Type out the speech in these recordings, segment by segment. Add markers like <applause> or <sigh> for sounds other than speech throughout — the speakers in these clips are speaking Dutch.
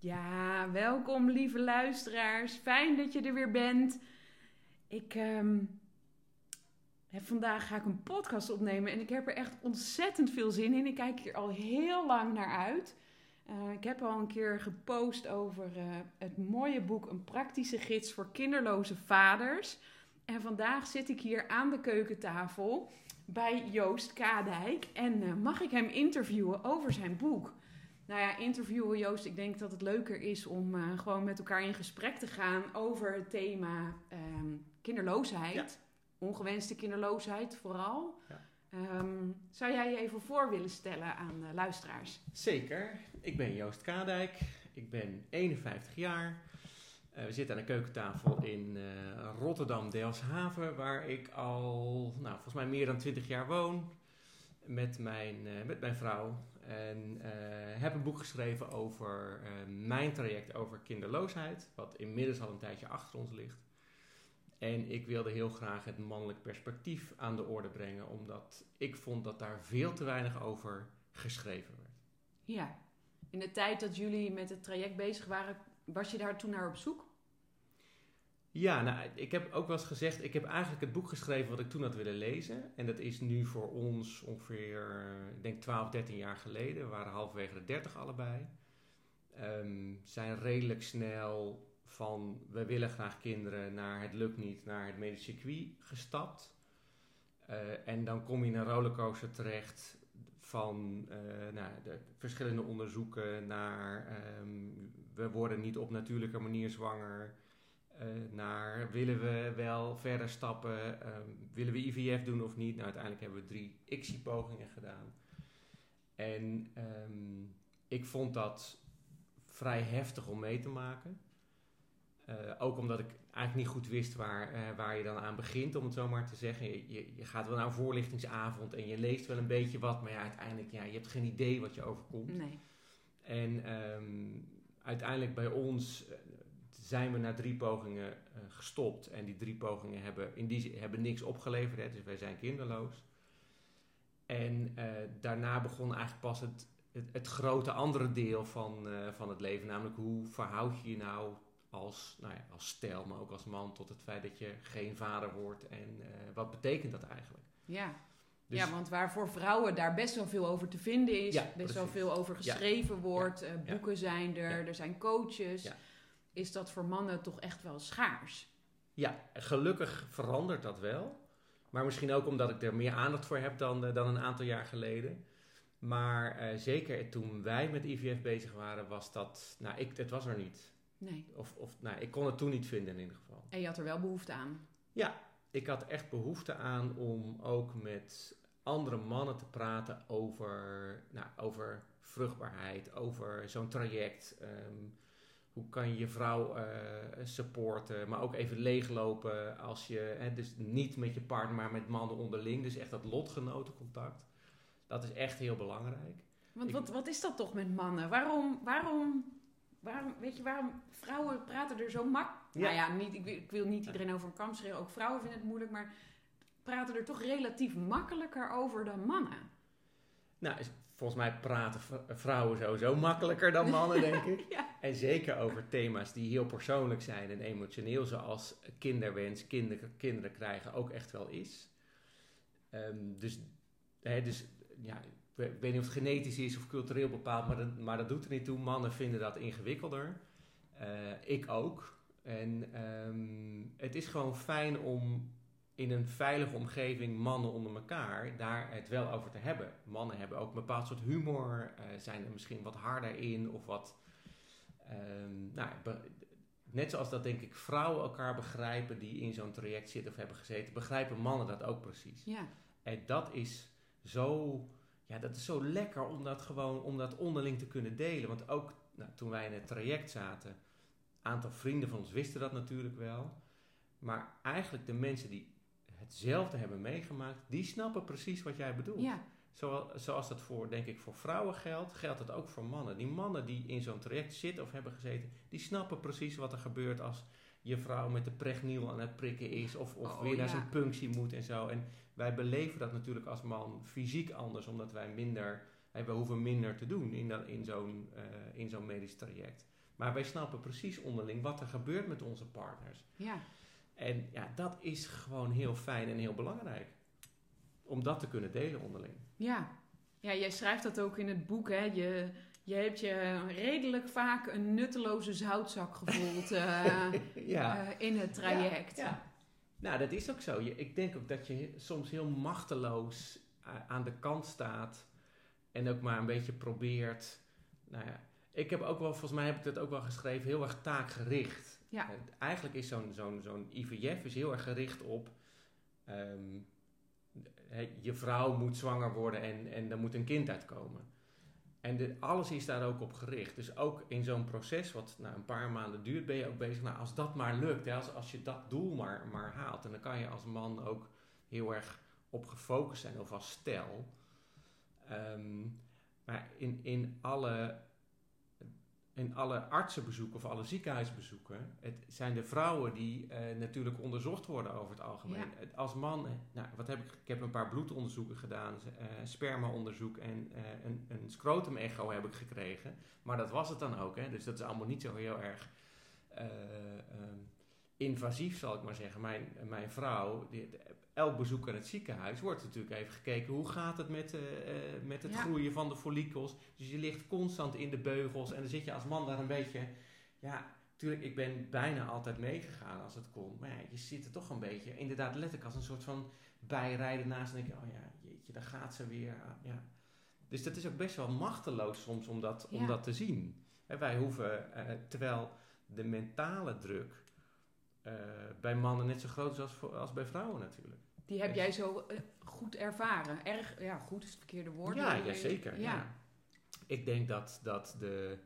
Ja, welkom lieve luisteraars. Fijn dat je er weer bent. Ik ehm, heb vandaag ga ik een podcast opnemen en ik heb er echt ontzettend veel zin in. Ik kijk hier al heel lang naar uit. Uh, ik heb al een keer gepost over uh, het mooie boek Een praktische gids voor kinderloze vaders. En vandaag zit ik hier aan de keukentafel bij Joost Kadijk en uh, mag ik hem interviewen over zijn boek. Nou ja, interviewen Joost, ik denk dat het leuker is om uh, gewoon met elkaar in gesprek te gaan over het thema um, kinderloosheid. Ja. Ongewenste kinderloosheid vooral. Ja. Um, zou jij je even voor willen stellen aan de luisteraars? Zeker. Ik ben Joost Kadijk. Ik ben 51 jaar. Uh, we zitten aan de keukentafel in uh, Rotterdam-Delfshaven, waar ik al, nou, volgens mij meer dan 20 jaar woon. Met mijn, uh, met mijn vrouw. En heb een boek geschreven over mijn traject over kinderloosheid, wat inmiddels al een tijdje achter ons ligt. En ik wilde heel graag het mannelijk perspectief aan de orde brengen, omdat ik vond dat daar veel te weinig over geschreven werd. Ja, in de tijd dat jullie met het traject bezig waren, was je daar toen naar op zoek? Ja, nou, ik heb ook wel eens gezegd, ik heb eigenlijk het boek geschreven wat ik toen had willen lezen. En dat is nu voor ons ongeveer, ik denk 12, 13 jaar geleden. We waren halverwege de 30 allebei. Um, zijn redelijk snel van we willen graag kinderen naar het lukt niet, naar het medisch circuit gestapt. Uh, en dan kom je in een rollercoaster terecht van uh, nou, de verschillende onderzoeken naar um, we worden niet op natuurlijke manier zwanger. Uh, naar willen we wel verder stappen, um, willen we IVF doen of niet? Nou, uiteindelijk hebben we drie ICSI-pogingen gedaan. En um, ik vond dat vrij heftig om mee te maken. Uh, ook omdat ik eigenlijk niet goed wist waar, uh, waar je dan aan begint, om het zo maar te zeggen. Je, je, je, gaat wel naar een voorlichtingsavond en je leest wel een beetje wat, maar ja, uiteindelijk, ja, je hebt geen idee wat je overkomt. Nee. En um, uiteindelijk bij ons zijn we na drie pogingen gestopt. En die drie pogingen hebben, in die, hebben niks opgeleverd, hè, dus wij zijn kinderloos. En daarna begon eigenlijk pas het, het, het, grote andere deel van, van het leven, namelijk hoe verhoud je je nou als, nou ja, als stijl, maar ook als man tot het feit dat je geen vader wordt. En wat betekent dat eigenlijk? Ja. Dus, ja, want waar voor vrouwen daar best wel veel over te vinden is, ja, best wel veel over geschreven ja. wordt, boeken zijn er, er zijn coaches, is dat voor mannen toch echt wel schaars. Ja, gelukkig verandert dat wel. Maar misschien ook omdat ik er meer aandacht voor heb dan, uh, dan een aantal jaar geleden. Maar zeker toen wij met IVF bezig waren, was dat, nou, ik, het was er niet. Nee. Of, of nou, ik kon het toen niet vinden in ieder geval. En je had er wel behoefte aan? Ja, ik had echt behoefte aan om ook met andere mannen te praten over, nou, over vruchtbaarheid, over zo'n traject. Um, hoe kan je je vrouw uh, supporten, maar ook even leeglopen als je, hè, dus niet met je partner, maar met mannen onderling. Dus echt dat lotgenotencontact. Dat is echt heel belangrijk. Want ik, wat, wat is dat toch met mannen? Waarom, waarom waarom, weet je, waarom vrouwen praten er zo mak... Ja. Nou ja, niet, ik, ik, wil niet iedereen over een kam schreeuwen. Ook vrouwen vinden het moeilijk, maar praten er toch relatief makkelijker over dan mannen. Nou, volgens mij praten vrouwen sowieso makkelijker dan mannen, denk ik. <laughs> ja. En zeker over thema's die heel persoonlijk zijn en emotioneel, zoals kinderwens, kinder, kinderen krijgen, ook echt wel is. Um, dus, hè, dus ja, ik weet niet of het genetisch is of cultureel bepaald, maar dat, maar dat doet er niet toe. Mannen vinden dat ingewikkelder. Uh, ik ook. En um, het is gewoon fijn om in een veilige omgeving mannen onder elkaar daar het wel over te hebben. Mannen hebben ook een bepaald soort humor, uh, zijn er misschien wat harder in of wat. Um, nou, net zoals dat denk ik vrouwen elkaar begrijpen die in zo'n traject zitten of hebben gezeten, begrijpen mannen dat ook precies. Ja. En dat is zo ja, dat is zo lekker om dat gewoon om dat onderling te kunnen delen. Want ook nou, toen wij in het traject zaten, een aantal vrienden van ons wisten dat natuurlijk wel. Maar eigenlijk de mensen die hetzelfde hebben meegemaakt, die snappen precies wat jij bedoelt. Ja. Zoals, zoals dat voor, denk ik, voor vrouwen geldt, geldt dat ook voor mannen. Die mannen die in zo'n traject zitten of hebben gezeten, die snappen precies wat er gebeurt als je vrouw met de pregniel aan het prikken is of, of Oh, weer naar ja. zijn punctie moet en zo. En wij beleven dat natuurlijk als man fysiek anders, omdat wij minder, we hoeven minder te doen in, dat- in zo'n eh, in zo'n medisch traject. Maar wij snappen precies onderling wat er gebeurt met onze partners. Ja. En ja, dat is gewoon heel fijn en heel belangrijk. Om dat te kunnen delen onderling. Ja. Ja, jij schrijft dat ook in het boek, hè. Je, je hebt je redelijk vaak een nutteloze zoutzak gevoeld eh, <laughs> ja. eh, in het traject. Ja, ja. Nou, dat is ook zo. Je, ik denk ook dat je soms heel machteloos eh, aan de kant staat en ook maar een beetje probeert. Nou ja, ik heb ook wel, volgens mij heb ik dat ook wel geschreven, heel erg taakgericht. Ja. Eh, eigenlijk is zo'n zo'n IVF is heel erg gericht op. ehm, je vrouw moet zwanger worden en, en er moet een kind uitkomen. En alles is daar ook op gericht. Dus ook in zo'n proces, wat nou, een paar maanden duurt, ben je ook bezig. Nou, als dat maar lukt, hè, als, als je dat doel maar, maar haalt. En dan kan je als man ook heel erg op gefocust zijn, of als stel. Ehm, maar in, in, alle, in alle artsenbezoeken of alle ziekenhuisbezoeken, het zijn de vrouwen die eh, natuurlijk onderzocht worden over het algemeen. Ja. Als man, eh, nou, wat heb ik? Ik heb een paar bloedonderzoeken gedaan, eh spermaonderzoek en een, een scrotum-echo heb ik gekregen. Maar dat was het dan ook, hè? dus dat is allemaal niet zo heel erg eh, ehm, invasief, zal ik maar zeggen. Mijn, mijn vrouw, die, elk bezoek aan het ziekenhuis wordt natuurlijk even gekeken hoe gaat het met, eh, eh, met het Ja. groeien van de follikels. Dus je ligt constant in de beugels en dan zit je als man daar een beetje, ja, natuurlijk, ik ben bijna altijd meegegaan als het kon. Maar ja, je zit er toch een beetje, inderdaad letterlijk als een soort van bijrijden naast en denk je, oh ja, jeetje, daar gaat ze weer. Ja. Dus dat is ook best wel machteloos soms om dat, om dat te zien. Hè, wij hoeven, eh, terwijl de mentale druk bij mannen net zo groot is als, voor- als bij vrouwen natuurlijk. Die heb jij zo eh, goed ervaren. Erg, ja, goed is het verkeerde woord. Ja, ja zeker. Ja. Ja. Ik denk dat, dat de.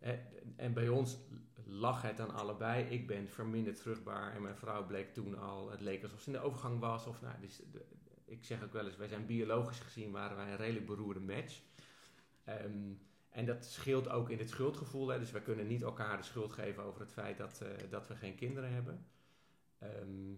eh, en bij ons lag het aan allebei. Ik ben verminderd vruchtbaar en mijn vrouw bleek toen al. Het leek alsof ze in de overgang was. Of, nou, dus de, ik zeg ook wel eens: wij zijn biologisch gezien waren wij een redelijk beroerde match. Ehm, en dat scheelt ook in het schuldgevoel. Hè. Dus we kunnen niet elkaar de schuld geven over het feit dat, eh, dat we geen kinderen hebben. Ehm,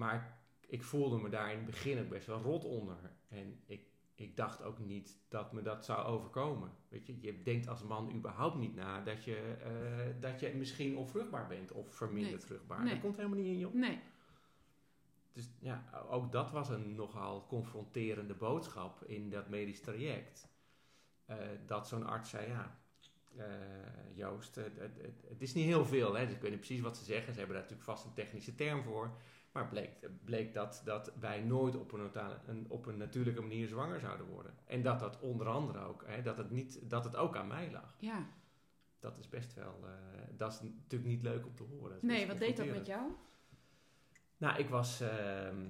maar ik voelde me daar in het begin ook best wel rot onder. En ik, ik dacht ook niet dat me dat zou overkomen. Weet je, je denkt als man überhaupt niet na dat je, eh, dat je misschien onvruchtbaar bent of verminderd Nee. vruchtbaar. Nee. Dat komt helemaal niet in je op. Nee. Dus ja, ook dat was een nogal confronterende boodschap in dat medisch traject. Eh, dat zo'n arts zei, ja, eh, Joost, het, het, het- het is niet heel veel. Hè? Dus ik weet niet precies wat ze zeggen. Ze hebben daar natuurlijk vast een technische term voor. Maar bleek, bleek dat, dat wij nooit op een, op een natuurlijke manier zwanger zouden worden. En dat dat onder andere ook, hè, dat, het niet, dat het ook aan mij lag. Ja. Dat is best wel, eh, dat is natuurlijk niet leuk om te horen. Nee, wat deed dat met jou? Nou, ik was, ehm,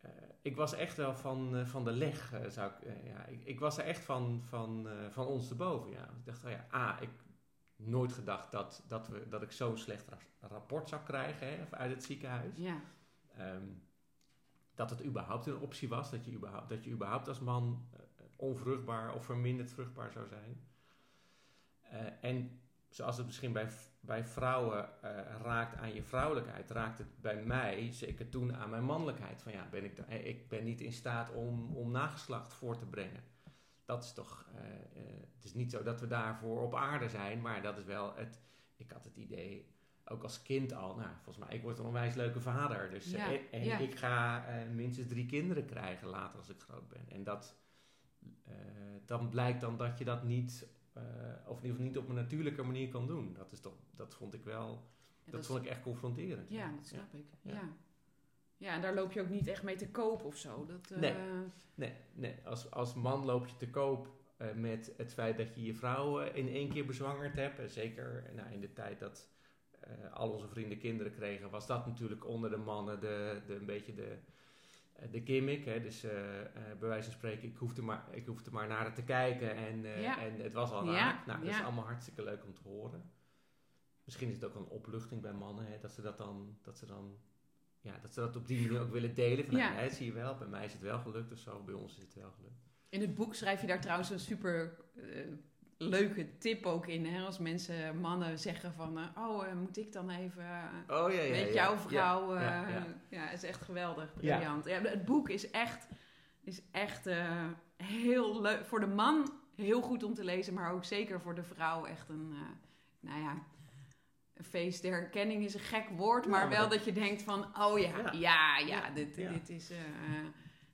eh, ik was echt wel van, eh, van de leg, zou ik, ja, ik, ik was er echt van, van, van ons te boven, ja. Ik dacht, oh ja, A, ik nooit gedacht dat, dat, we, dat ik zo'n slecht ra- rapport zou krijgen hè, uit het ziekenhuis. Ja. Ehm, dat het überhaupt een optie was, dat je überhaupt, dat je überhaupt als man eh, onvruchtbaar of verminderd vruchtbaar zou zijn. Eh, en zoals het misschien bij, bij vrouwen eh, raakt aan je vrouwelijkheid, raakt het bij mij zeker toen aan mijn mannelijkheid. Van ja, ben ik, da- eh, ik ben niet in staat om, om nageslacht voor te brengen. Dat is toch, het is niet zo dat we daarvoor op aarde zijn, maar dat is wel het, ik had het idee, ook als kind al, nou, volgens mij, ik word een onwijs leuke vader. Dus, eh, Ja, en en ja. ik ga eh, minstens drie kinderen krijgen later als ik groot ben. En dat, eh, dan blijkt dan dat je dat niet, of in ieder geval niet op een natuurlijke manier kan doen. Dat, is toch, dat vond ik wel, Ja, dat is- vond ik echt confronterend. Ja, dat snap ik. Ja. Ja. en daar loop je ook niet echt mee te koop of zo. Dat, Nee. Nee, nee als, als man loop je te koop met het feit dat je je vrouw in één keer bezwangerd hebt. Zeker nou, in de tijd dat eh, al onze vrienden kinderen kregen, was dat natuurlijk onder de mannen de, de, een beetje de, eh, de gimmick. Hè? Dus eh, bij wijze van spreken, ik hoefde maar, ik hoefde maar naar het te kijken en, Ja. en het was al Ja, raar. Nou, dat is allemaal hartstikke leuk om te horen. Misschien is het ook een opluchting bij mannen, hè? dat ze dat dan... Dat ze dan ja, dat ze dat op die manier ook willen delen. Van, Ja. nou, hè, zie je wel, bij mij is het wel gelukt of zo, bij ons is het wel gelukt. In het boek schrijf je daar trouwens een super leuke tip ook in. Hè? Als mensen, mannen zeggen van... eh, oh, eh, moet ik dan even eh, Oh ja, ja. met ja. jouw vrouw... Ja, Ja, ja, ja. ja. is echt geweldig. Briljant. Ja. het boek is echt, is echt eh, heel leuk. Voor de man heel goed om te lezen, maar ook zeker voor de vrouw echt een, uh, nou ja, een feest der herkenning is een gek woord, maar, wel dat je denkt van, oh ja, ja, ja, dit, dit is, uh,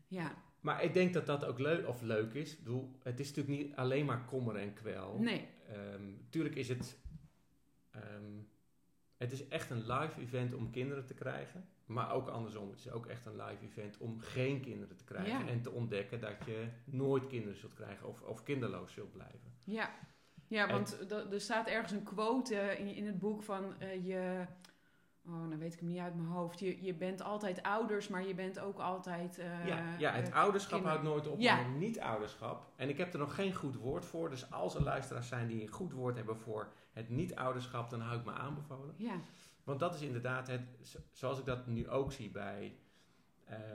ja. Maar ik denk dat dat ook leuk, of leuk is. Ik bedoel, het is natuurlijk niet alleen maar kommer en kwel. Nee. Um, tuurlijk is het, um, het is echt een live event om kinderen te krijgen. Maar ook andersom. Het is ook echt een live event om geen kinderen te krijgen. En te ontdekken dat je nooit kinderen zult krijgen of, of kinderloos zult blijven. Ja, ja want er staat ergens een quote in, in het boek van uh, je... Oh, dan weet ik hem niet uit mijn hoofd. Je, je bent altijd ouders, maar je bent ook altijd. Uh, ja, ja, het uh, ouderschap houdt nooit op, ja. maar niet-ouderschap. En ik heb er nog geen goed woord voor. Dus als er luisteraars zijn die een goed woord hebben voor het niet-ouderschap, dan hou ik me aanbevolen. Ja. Want dat is inderdaad het, zoals ik dat nu ook zie bij,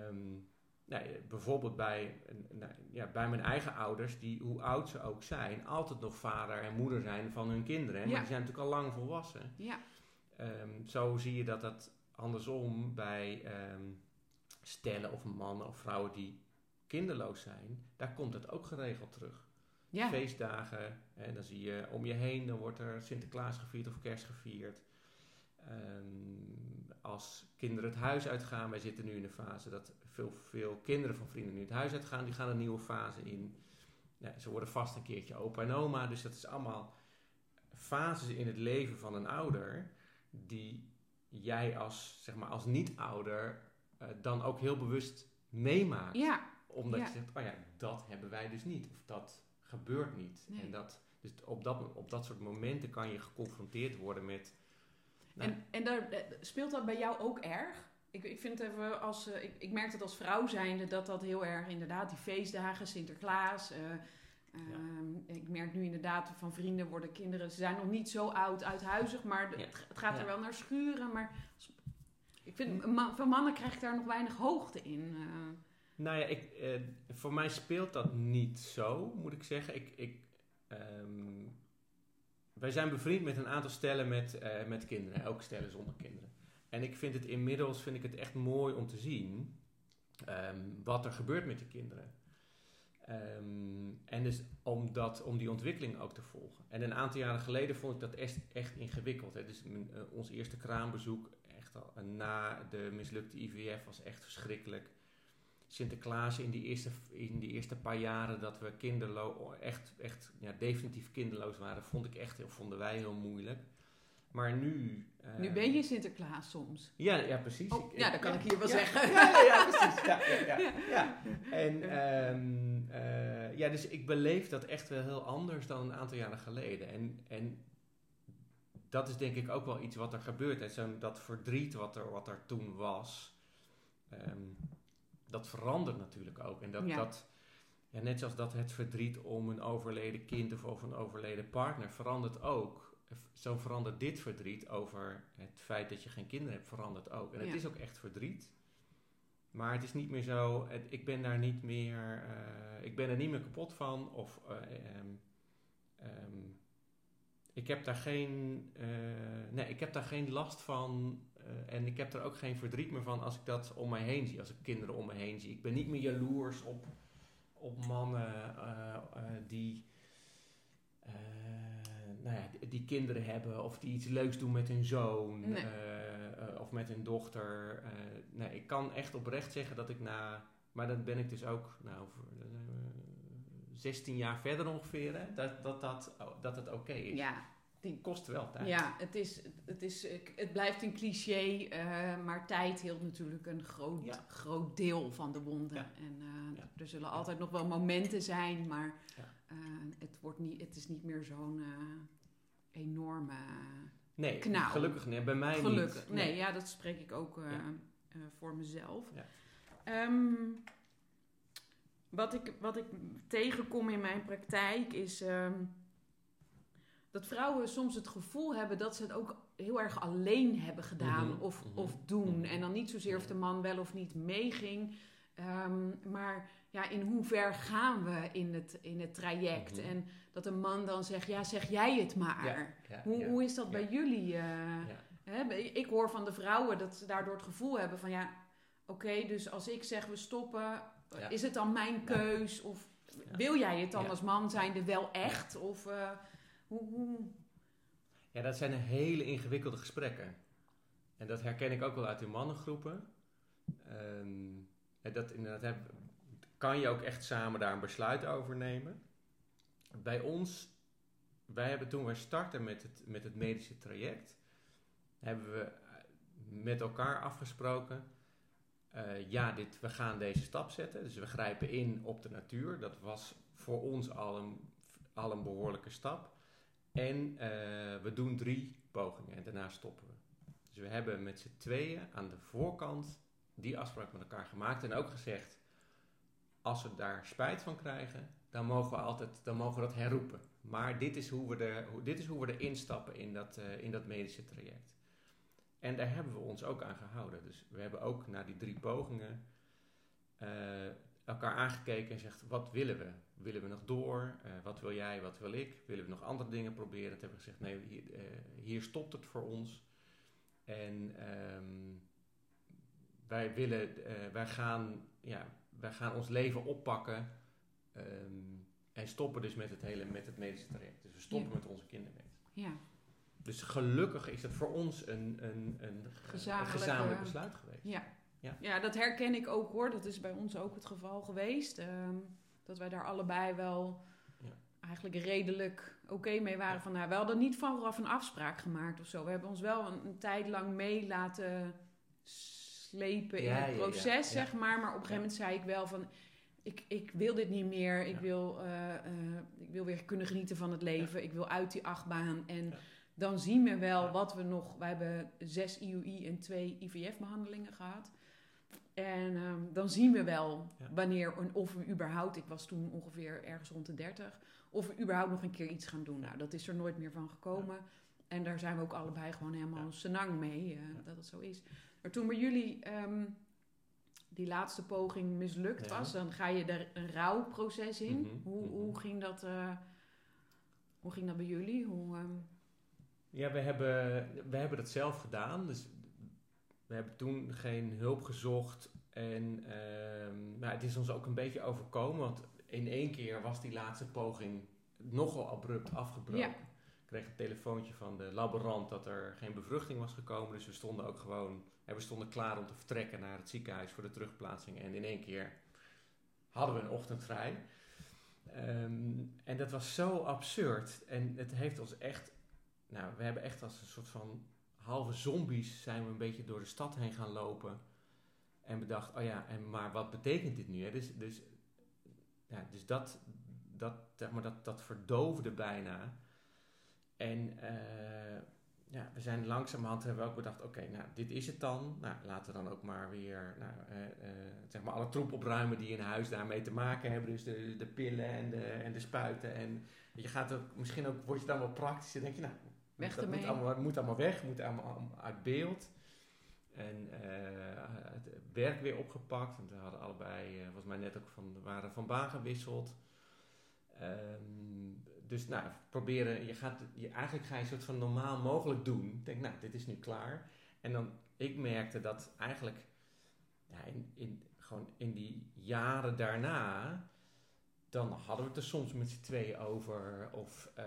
um, nou, bijvoorbeeld bij, nou, ja, bij mijn eigen ouders, die hoe oud ze ook zijn, altijd nog vader en moeder zijn van hun kinderen. Maar die zijn natuurlijk al lang volwassen. Ja. Um, zo zie je dat dat andersom bij um, stellen of mannen of vrouwen die kinderloos zijn, daar komt het ook geregeld terug. Ja. Feestdagen, en dan zie je om je heen, dan wordt er Sinterklaas gevierd of kerst gevierd. Um, als kinderen het huis uitgaan, wij zitten nu in een fase dat veel, veel kinderen van vrienden nu het huis uitgaan, die gaan een nieuwe fase in. Ja, ze worden vast een keertje opa en oma, dus dat is allemaal fases in het leven van een ouder die jij als, zeg maar, als niet-ouder uh, dan ook heel bewust meemaakt. Ja. Omdat ja. je zegt, oh ja, dat hebben wij dus niet. Of dat gebeurt niet. Nee. En dat, dus op dat, op dat soort momenten kan je geconfronteerd worden met... Nou, en en daar, eh, speelt dat bij jou ook erg? Ik, ik vind het even als... Uh, ik, ik merk het als vrouw zijnde dat dat heel erg inderdaad... Die feestdagen, Sinterklaas... Uh, ja. Ik merk nu inderdaad van vrienden worden kinderen, ze zijn nog niet zo oud uithuizig, maar de, het gaat er wel naar schuren. Maar ik vind, man, van mannen krijg ik daar nog weinig hoogte in. Uh. Nou ja, ik, uh, voor mij speelt dat niet zo, moet ik zeggen. Ik, ik, um, wij zijn bevriend met een aantal stellen met, uh, met kinderen, ook stellen zonder kinderen. En ik vind het inmiddels vind ik het echt mooi om te zien um, wat er gebeurt met die kinderen. Um, en dus om, dat, om die ontwikkeling ook te volgen. En een aantal jaren geleden vond ik dat echt, echt ingewikkeld. Hè. Dus uh, ons eerste kraambezoek, echt al, uh, na de mislukte IVF, was echt verschrikkelijk. Sinterklaas in die eerste, in die eerste paar jaren dat we kinderloos, echt, echt ja, definitief kinderloos waren, vond ik echt, vonden wij heel moeilijk. Maar nu... Uh, nu ben je Sinterklaas soms. Ja, ja precies. Oh, ik, ja, dat kan ik hier wel ja, zeggen. Ja, ja, precies. Ja, ja. <laughs> En um, uh, ja, dus ik beleef dat echt wel heel anders dan een aantal jaren geleden. En, en dat is denk ik ook wel iets wat er gebeurt. Hè. Zo, dat verdriet wat er, wat er toen was, um, dat verandert natuurlijk ook. En dat... dat ja, net zoals dat het verdriet om een overleden kind of over een overleden partner verandert ook zo verandert dit verdriet over het feit dat je geen kinderen hebt, verandert ook. En het ja. is ook echt verdriet. Maar het is niet meer zo, het, ik ben daar niet meer, uh, ik ben er niet meer kapot van. Of uh, um, um, ik heb daar geen, uh, nee, ik heb daar geen last van. en ik heb er ook geen verdriet meer van als ik dat om mij heen zie, als ik kinderen om me heen zie. Ik ben niet meer jaloers op, op mannen die nou ja, die, kinderen hebben of die iets leuks doen met hun zoon nee. uh, uh, of met hun dochter. Uh, nee, ik kan echt oprecht zeggen dat ik na, maar dan ben ik dus ook, nou, 16 jaar verder ongeveer, hè, dat, dat, dat, dat het oké okay is. Ja. Die kost wel tijd. Ja, het, is, het, is, het blijft een cliché, maar tijd hield natuurlijk een groot, ja. groot deel van de wonden. Ja. En ja. er zullen altijd nog wel momenten zijn, maar uh, het, wordt niet, het is niet meer zo'n enorme nee, knauw. Gelukkig nee, bij mij gelukkig. niet. Nee, nee, ja, dat spreek ik ook uh, ja. voor mezelf. Ja. Um, wat, ik, wat ik tegenkom in mijn praktijk is um, dat vrouwen soms het gevoel hebben dat ze het ook heel erg alleen hebben gedaan Mhm, of, mhm, of doen. mhm. En dan niet zozeer of de man wel of niet meeging. Um, maar ja, in hoever gaan we in het, in het traject? Mhm. En dat een man dan zegt, ja, zeg jij het maar. Ja, ja, hoe, ja, hoe is dat bij jullie? uh, Ja. hè? Ik hoor van de vrouwen dat ze daardoor het gevoel hebben van, ja, oké, dus als ik zeg we stoppen, is het dan mijn keus? Of wil jij het dan als man zijnde wel echt? Of eh, hoe, hoe... Ja, dat zijn hele ingewikkelde gesprekken. En dat herken ik ook wel uit de mannengroepen. Ehm, dat inderdaad kan je ook echt samen daar een besluit over nemen. Bij ons, wij hebben toen wij startten met het, met het medische traject, hebben we eh, met elkaar afgesproken. eh, ja, dit, we gaan deze stap zetten. Dus we grijpen in op de natuur. Dat was voor ons al een, al een behoorlijke stap. En eh, we doen drie pogingen en daarna stoppen we. Dus we hebben met z'n tweeën aan de voorkant die afspraak met elkaar gemaakt en ook gezegd: als we daar spijt van krijgen, dan mogen we altijd dan mogen we dat herroepen. Maar dit is hoe we, hoe, dit is hoe we erin stappen in dat, eh, in dat medische traject. En daar hebben we ons ook aan gehouden. Dus we hebben ook na die drie pogingen eh, elkaar aangekeken en zegt: wat willen we? Willen we nog door? Eh, wat wil jij? Wat wil ik? Willen we nog andere dingen proberen? Toen hebben we gezegd: nee, hier, hier stopt het voor ons. En ehm, wij willen, wij gaan, ja, wij gaan ons leven oppakken ehm, en stoppen dus met het hele, met het medische traject. Dus we stoppen Ja. met onze kinderwet. Ja, Dus gelukkig is het voor ons een, een, een, gezamenlijk besluit geweest. ja. Ja. Ja. dat herken ik ook hoor. Dat is bij ons ook het geval geweest. Ehm, dat wij daar allebei wel Ja. eigenlijk redelijk oké mee waren. Van, nou, we hadden niet vooraf een afspraak gemaakt of zo. We hebben ons wel een, een tijd lang mee laten slepen in Ja, het proces, zeg maar. Maar op een gegeven moment zei ik wel van... Ik, ik wil dit niet meer. Ik, wil, eh, eh, ik wil weer kunnen genieten van het leven. Ik wil uit die achtbaan. En dan zien we wel wat we nog... Wij hebben zes IUI en twee IVF-behandelingen gehad. En ehm, dan zien we wel wanneer en of we überhaupt... Ik was toen ongeveer ergens rond de 30. Of we überhaupt nog een keer iets gaan doen. Nou, dat is er nooit meer van gekomen. En daar zijn we ook allebei gewoon helemaal Ja. senang mee. eh, Ja. Dat het zo is. Maar toen bij jullie... ehm, die laatste poging mislukt Ja. was, dan ga je er een rouwproces in. Mhm, Hoe, mhm. hoe, ging dat, eh, hoe ging dat bij jullie? Hoe, ehm, Ja, we hebben, we hebben dat zelf gedaan. Dus we hebben toen geen hulp gezocht. En nou, het is ons ook een beetje overkomen. Want in één keer was die laatste poging nogal abrupt afgebroken. Ja. Kreeg een telefoontje van de laborant dat er geen bevruchting was gekomen. Dus we stonden ook gewoon... En we stonden klaar om te vertrekken naar het ziekenhuis voor de terugplaatsing. En in één keer hadden we een ochtend vrij. Ehm, en dat was zo absurd. En het heeft ons echt nou, we hebben echt als een soort van halve zombies zijn we een beetje door de stad heen gaan lopen. En bedacht, oh ja, en maar wat betekent dit nu? Hè? Dus, dus, ja, dus dat, dat, zeg maar, dat, dat verdoofde bijna. En eh, ja, we zijn langzamerhand hebben we ook bedacht, oké, nou, dit is het dan. Nou, laten we dan ook maar weer nou, eh, eh, zeg maar alle troep opruimen die in huis daarmee te maken hebben. Dus de, de pillen en de, en de spuiten. En je gaat ook, misschien ook, word je dan wel praktisch en denk je, nou, Weg dat moet ermee. allemaal, moet allemaal weg, moet allemaal, uit beeld. En het werk weer opgepakt. Want we hadden allebei, volgens mij net ook van, waren van baan gewisseld. Ehm, dus nou, proberen, je gaat, je, eigenlijk ga je een soort van normaal mogelijk doen. Denk, nou, dit is nu klaar. En dan, ik merkte dat eigenlijk, ja, in, in, gewoon in die jaren daarna, dan hadden we het er soms met z'n tweeën over. Of, eh,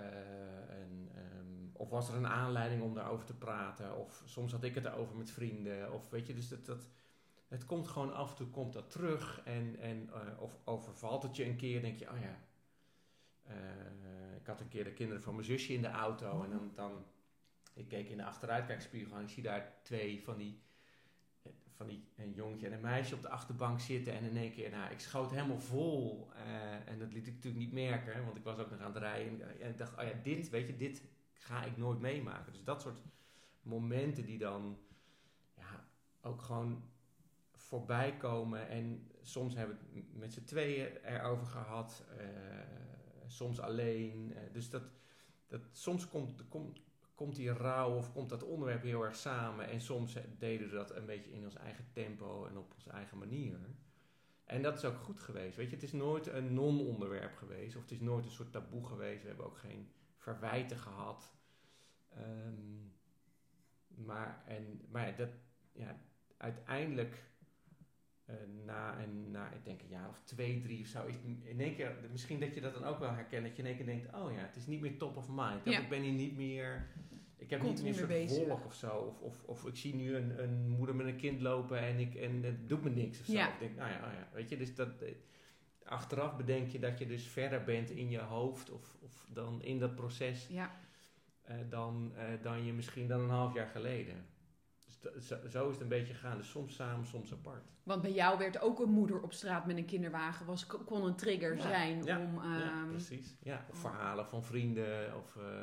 een, ehm, of was er een aanleiding om daarover te praten. Of soms had ik het erover met vrienden. Of weet je, dus dat, dat, het komt gewoon af en toe komt dat terug. En, en, eh, of overvalt het je een keer, denk je, oh ja. eh, had een keer de kinderen van mijn zusje in de auto. En dan, dan ik keek in de achteruitkijkspiegel en ik zie daar twee van die van die, een jongetje en een meisje op de achterbank zitten. En in één keer, nou, ik schoot helemaal vol. eh, en dat liet ik natuurlijk niet merken, want ik was ook nog aan het rijden. En, ik dacht, oh ja, dit, weet je, dit ga ik nooit meemaken. Dus dat soort momenten die dan ja, ook gewoon voorbij komen. En soms hebben we het met z'n tweeën erover gehad. eh, soms alleen. Eh, dus dat, dat soms komt, komt, komt die rouw of komt dat onderwerp heel erg samen. En soms eh, deden we dat een beetje in ons eigen tempo en op onze eigen manier. En dat is ook goed geweest. Weet je, het is nooit een non-onderwerp geweest. Of het is nooit een soort taboe geweest. We hebben ook geen verwijten gehad. Ehm, maar, en, maar dat, ja, uiteindelijk eh, na, en, na, ik denk een jaar of twee, drie of zo, is in één keer, misschien dat je dat dan ook wel herkent, dat je in één keer denkt, oh ja, het is niet meer top of mind. Ja. Ik ben hier niet meer, ik heb Continu niet meer mee een soort bezig. wolk of zo. Of, of, of ik zie nu een, een moeder met een kind lopen en, ik, en het doet me niks of zo. Ja. Ik denk, nou ja, oh ja, weet je, dus dat... eh, Achteraf bedenk je dat je dus verder bent in je hoofd of, of dan in dat proces Ja, eh, dan, dan je misschien dan een half jaar geleden. Zo, is het een beetje gegaan. Dus soms samen, soms apart. want bij jou werd ook een moeder op straat met een kinderwagen, was, kon een trigger Ja, zijn ja, om... ja, ehm, precies. Ja, of verhalen van vrienden of eh,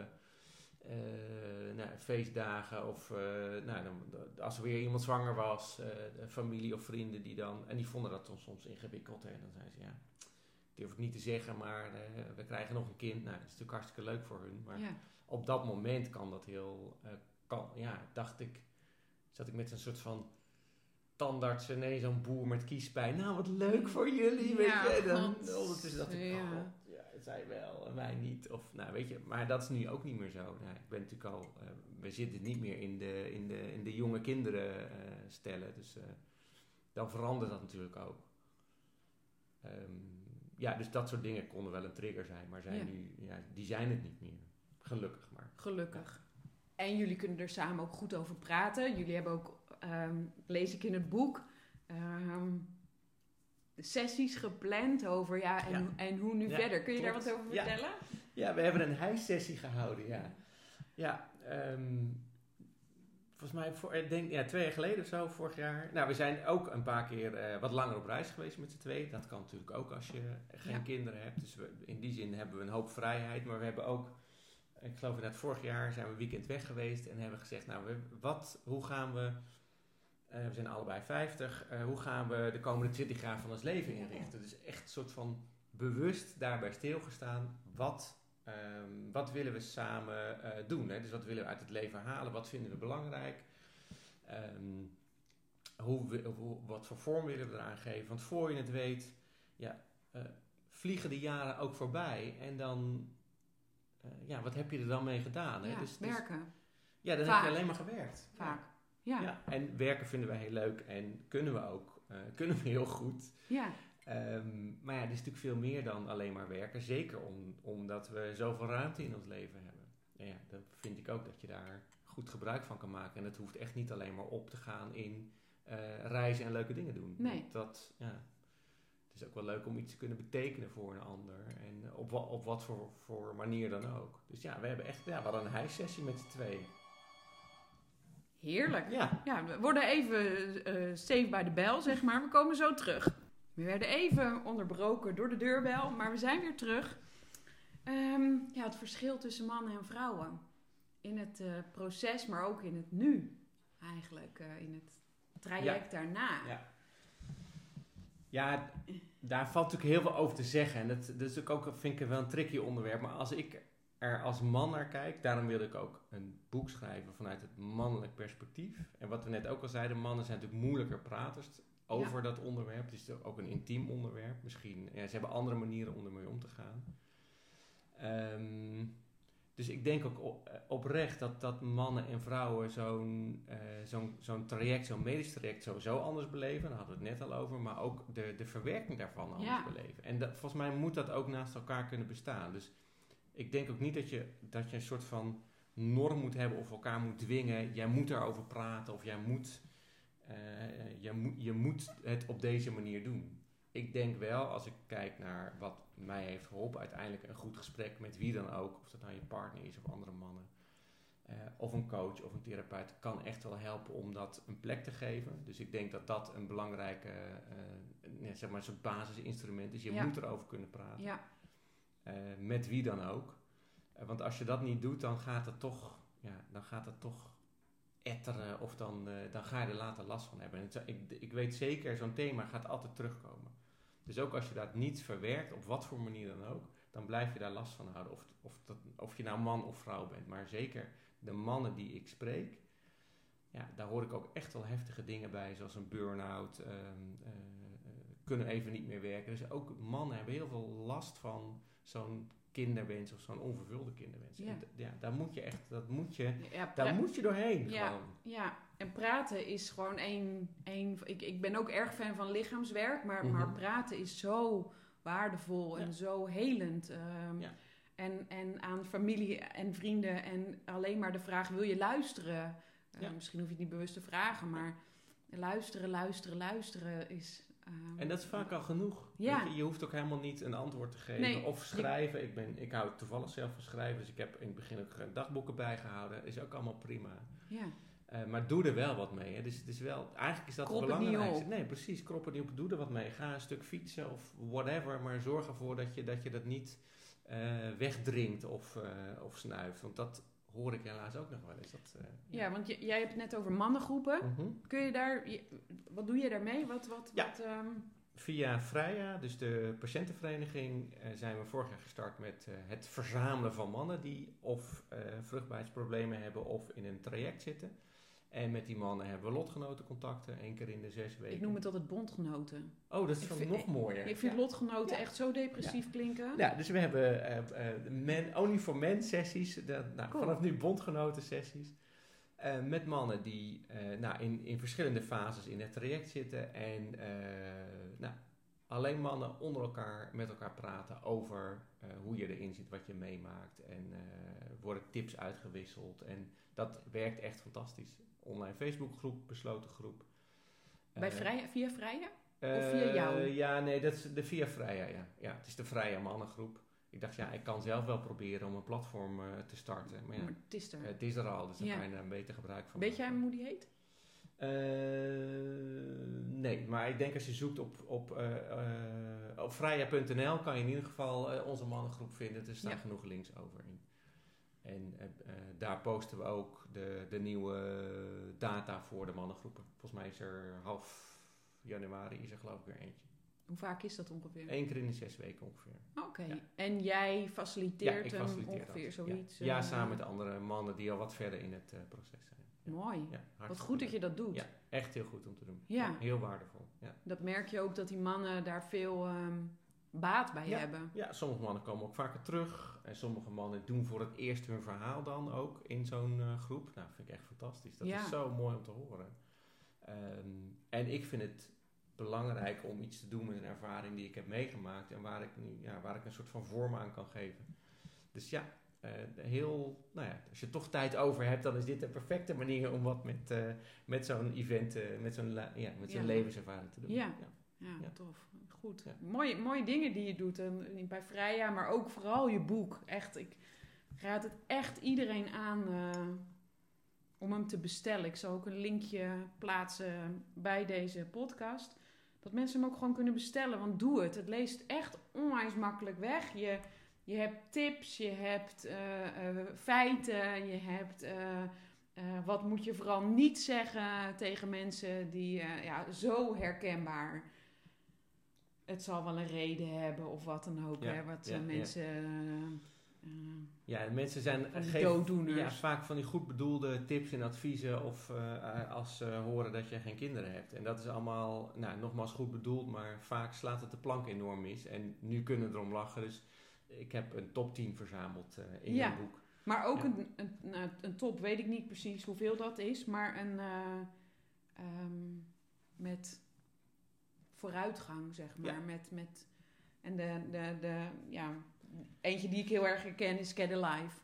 eh, nou, feestdagen. Of eh, nou, dan, als er weer iemand zwanger was, familie of vrienden die dan... En die vonden dat dan soms ingewikkeld. Hè. Dan zeiden ze, ja, ik durf het niet te zeggen, maar we krijgen nog een kind. Nou, dat is natuurlijk hartstikke leuk voor hun. Maar ja. op dat moment kan dat heel... kan, ja, dacht ik... Zat ik met een soort van tandarts, nee, zo'n boer met kiespijn. Nou, wat leuk voor jullie, weet Ja, je. Dan, ondertussen dacht ik, Ja. oh, God, ja, zij wel en wij niet. Of, nou, weet je, maar dat is nu ook niet meer zo. Nou, ik ben natuurlijk al... eh, we zitten niet meer in de, in de, in de jonge kinderen eh, stellen. Dus eh, dan verandert dat natuurlijk ook. Ehm, ja, dus dat soort dingen konden wel een trigger zijn. Maar zijn Ja. nu, ja, die zijn het niet meer. Gelukkig maar. Gelukkig. En jullie kunnen er samen ook goed over praten. Jullie hebben ook, ehm, lees ik in het boek, ehm, sessies gepland over ja, en, Ja. en hoe nu Ja, verder. Kun je daar wat over vertellen? Ja, we hebben een huissessie gehouden, ja. Ja, ehm, volgens mij voor, ik denk, ja, twee jaar geleden of zo, vorig jaar. Nou, we zijn ook een paar keer eh, wat langer op reis geweest met z'n tweeën. Dat kan natuurlijk ook als je geen kinderen hebt. Dus we, in die zin hebben we een hoop vrijheid. Maar we hebben ook, ik geloof inderdaad vorig jaar zijn we een weekend weg geweest. En hebben gezegd, nou, we, wat, hoe gaan we... eh, we zijn allebei 50. eh, hoe gaan we de komende 20 jaar van ons leven inrichten? Dus echt een soort van bewust daarbij stilgestaan. Wat, ehm, wat willen we samen eh, doen? Hè? Dus wat willen we uit het leven halen? Wat vinden we belangrijk? Ehm, hoe, we- hoe, wat voor vorm willen we eraan geven? Want voor je het weet, ja, vliegen de jaren ook voorbij. En dan, eh, ja, wat heb je er dan mee gedaan? Hè? Ja, dus, dus- werken, ja, dan Vaak. heb je alleen maar gewerkt. vaak. Ja, ja. Ja, en werken vinden wij heel leuk en kunnen we ook. eh, kunnen we heel goed. Ehm, maar ja, er is natuurlijk veel meer dan alleen maar werken. Zeker om, omdat we zoveel ruimte in ons leven hebben. En ja, dan vind ik ook dat je daar goed gebruik van kan maken. En het hoeft echt niet alleen maar op te gaan in eh, reizen en leuke dingen doen. Nee. Dat, ja, het is ook wel leuk om iets te kunnen betekenen voor een ander. En op, wa- op wat voor, voor manier dan ook. Dus ja, we hebben echt ja, we hadden een huissessie met z'n tweeën. Heerlijk. Ja, Ja, we worden even eh safe bij de bel, zeg maar. We komen zo terug. We werden even onderbroken door de deurbel, maar we zijn weer terug. Ehm, ja, het verschil tussen mannen en vrouwen. In het eh, proces, maar ook in het nu. Eigenlijk, eh, in het traject daarna. Ja. Ja, daar valt natuurlijk heel veel over te zeggen. En dat, dat is ook, vind ik, wel een tricky onderwerp. Maar als ik er als man naar kijk, daarom wilde ik ook een boek schrijven vanuit het mannelijk perspectief. En wat we net ook al zeiden, mannen zijn natuurlijk moeilijker praters over dat onderwerp. Het is ook een intiem onderwerp. Misschien, ja, ze hebben andere manieren om ermee om te gaan. Ehm, dus ik denk ook eh, oprecht dat, dat mannen en vrouwen zo'n eh, zo'n zo'n traject, zo'n medisch traject sowieso anders beleven. Daar hadden we het net al over. Maar ook de, de verwerking daarvan anders Ja. beleven. En dat, volgens mij moet dat ook naast elkaar kunnen bestaan. Dus ik denk ook niet dat je, dat je een soort van norm moet hebben of elkaar moet dwingen. Jij moet daarover praten of jij moet, eh, jij moet, je moet het op deze manier doen. Ik denk wel, als ik kijk naar wat mij heeft geholpen, uiteindelijk een goed gesprek met wie dan ook, of dat nou je partner is of andere mannen, eh, of een coach of een therapeut, kan echt wel helpen om dat een plek te geven. Dus ik denk dat dat een belangrijke, eh, nee, zeg maar, een soort basisinstrument is. Je Ja. moet erover kunnen praten. Ja, Eh, met wie dan ook. Want als je dat niet doet, dan gaat het toch, ja, dan gaat het toch etteren of dan, dan ga je er later last van hebben. En het, ik, ik weet zeker, zo'n thema gaat altijd terugkomen. Dus ook als je dat niet verwerkt, op wat voor manier dan ook, dan blijf je daar last van houden. Of, of, dat, of je nou man of vrouw bent. Maar zeker de mannen die ik spreek, ja, daar hoor ik ook echt wel heftige dingen bij, zoals een burn-out, ehm, eh, eh, kunnen even niet meer werken. Dus ook mannen hebben heel veel last van zo'n kinderwens of zo'n onvervulde kinderwens. Ja. En d- ja, daar moet je echt, dat moet je, Ja, daar moet je doorheen Ja. gewoon. ja, en praten is gewoon één... één ik, ik ben ook erg fan van lichaamswerk, maar, maar Mhm. praten is zo waardevol en zo helend. Ja. en, en aan familie en vrienden en alleen maar de vraag, wil je luisteren? Eh. Misschien hoef je het niet bewust te vragen, maar luisteren, luisteren, luisteren is... ehm, En dat is vaak al genoeg. Ja. Je, je hoeft ook helemaal niet een antwoord te geven. Nee, of schrijven. Ik, ben, ik hou toevallig zelf van schrijven. Dus ik heb in het begin ook dagboeken bijgehouden. Is ook allemaal prima. Ja, Eh, maar doe er wel wat mee. Hè. Dus het is wel, eigenlijk is dat Krop het belangrijkste. Nee, precies. Krop het niet op. Doe er wat mee. Ga een stuk fietsen of whatever. Maar zorg ervoor dat je dat, je dat niet eh, wegdrinkt of, eh, of snuift. Want dat hoor ik helaas ook nog wel eens. Dat, eh, ja want jij hebt het net over mannengroepen. Mhm. Kun je daar, wat doe je daarmee? Wat, wat, Ja. wat, ehm, Via Freya, dus de patiëntenvereniging, eh, zijn we vorig jaar gestart met eh, het verzamelen van mannen die of vruchtbaarheidsproblemen hebben of in een traject zitten. En met die mannen hebben we lotgenotencontacten, één keer in de zes weken. ik noem het altijd bondgenoten. Oh, dat is vind- nog mooier. Ik vind ja. lotgenoten Ja. echt zo depressief klinken. Ja, dus we hebben eh, eh, men, Only for Men sessies, de- nou, Cool. vanaf nu bondgenoten sessies. eh, met mannen die eh, nou, in, in verschillende fases in het traject zitten. En eh, nou, alleen mannen onder elkaar met elkaar praten over eh, hoe je erin zit, wat je meemaakt. En eh, worden tips uitgewisseld. En dat werkt echt fantastisch. Online Facebookgroep, besloten groep. Bij Eh, vrije, via Vrije? eh, via jou? Ja, nee, dat is de via Freya, ja. ja. Het is de Vrije Mannengroep. Ik dacht, ja, ik kan zelf wel proberen om een platform eh, te starten. Maar ja, Maar het is er. het is er al, dus daar Ja. ga je daar beter gebruik van Weet jij hoe die heet? Eh, nee, maar ik denk als je zoekt op, op, eh, eh, op vrija.nl kan je in ieder geval eh, onze mannengroep vinden. Er staan Ja. genoeg links over in. En eh, eh, daar posten we ook de, de nieuwe data voor de mannengroepen. Volgens mij is er half januari is er geloof ik weer eentje. Hoe vaak is dat ongeveer? Eén keer in de zes weken ongeveer. Oké. Ja. En jij faciliteert Ja, ik hem faciliteer ongeveer dat. zoiets? Ja, ja eh, samen met andere mannen die al wat verder in het proces zijn. Mooi. Wat goed dat je dat doet. Ja, echt heel goed om te doen. Ja. heel waardevol. Ja. Dat merk je ook dat die mannen daar veel ehm, baat bij Ja. hebben. ja, sommige mannen komen ook vaker terug. En sommige mannen doen voor het eerst hun verhaal dan ook in zo'n eh, groep. Nou, vind ik echt fantastisch. Dat Ja. is zo mooi om te horen. Ehm, en ik vind het belangrijk om iets te doen met een ervaring die ik heb meegemaakt. En waar ik, nu, ja, waar ik een soort van vorm aan kan geven. Dus ja, eh, heel, nou ja, als je toch tijd over hebt, dan is dit de perfecte manier om wat met, eh, met zo'n event, met zo'n ja, met zo'n levenservaring te doen. Ja, Ja. tof. Goed. Ja. Mooie, mooie dingen die je doet en, bij Freya, maar ook vooral je boek. Echt, ik raad het echt iedereen aan eh, om hem te bestellen. Ik zal ook een linkje plaatsen bij deze podcast. Dat mensen hem ook gewoon kunnen bestellen, want doe het. Het leest echt onwijs makkelijk weg. Je, je hebt tips, je hebt eh, eh, feiten, je hebt... wat moet je vooral niet zeggen tegen mensen die ja, zo herkenbaar. Het zal wel een reden hebben of wat dan ook. Ja, hè, wat ja, eh, ja. mensen. eh, eh, Ja, en mensen zijn geven- dooddoeners. Ja, vaak van die goed bedoelde tips en adviezen of als ze horen dat je geen kinderen hebt. En dat is allemaal, nou, nogmaals goed bedoeld, maar vaak slaat het de plank enorm mis. En nu kunnen we erom lachen, dus ik heb een top 10 verzameld in mijn boek. maar ook een, een, een top, weet ik niet precies hoeveel dat is, maar een. eh, ehm, met vooruitgang, zeg maar. Ja. Met, met, en de, de, de, ja, eentje die ik heel erg herken is Get Alive.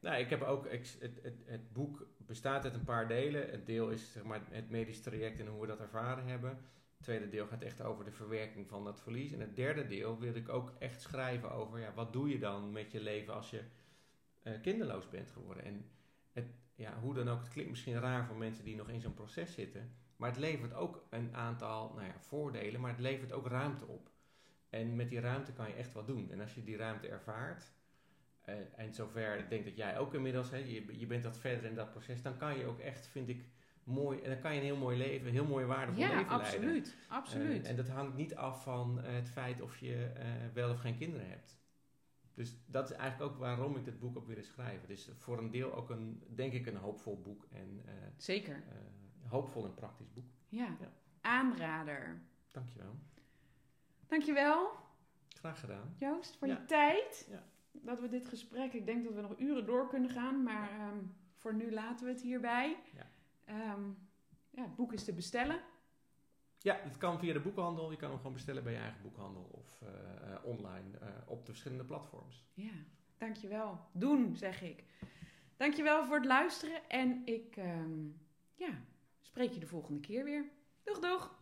Nou, ik heb ook, ik, het, het, het boek bestaat uit een paar delen. Het deel is zeg maar, het medisch traject en hoe we dat ervaren hebben. Het tweede deel gaat echt over de verwerking van dat verlies. En het derde deel wil ik ook echt schrijven over ja, wat doe je dan met je leven als je eh, kinderloos bent geworden. En het, ja, hoe dan ook, het klinkt misschien raar voor mensen die nog in zo'n proces zitten. Maar het levert ook een aantal nou ja, voordelen, maar het levert ook ruimte op. En met die ruimte kan je echt wat doen. En als je die ruimte ervaart, eh, en zover, ik denk dat jij ook inmiddels, hè, je, je bent wat verder in dat proces, dan kan je ook echt, vind ik, mooi, en dan kan je een heel mooi leven, heel mooi waardevol Ja, leven leiden. absoluut. Absoluut. Eh, en dat hangt niet af van eh, het feit of je wel of geen kinderen hebt. Dus dat is eigenlijk ook waarom ik dit boek op wilde schrijven. Dus voor een deel ook een, denk ik, een hoopvol boek en Zeker. Hoopvol en praktisch boek. Ja. Ja. Aanrader. Dankjewel. Dankjewel, Graag gedaan. Joost, voor Ja. je tijd. Ja. dat we dit gesprek, ik denk dat we nog uren door kunnen gaan, maar ehm, voor nu laten we het hierbij. Ja. Ehm, ja, het boek is te bestellen. Ja, het kan via de boekhandel. Je kan hem gewoon bestellen bij je eigen boekhandel of eh, eh, online eh, op de verschillende platforms. Ja, dankjewel. Doen, zeg ik. Dankjewel voor het luisteren en ik ehm, ja, spreek je de volgende keer weer. Doeg, doeg!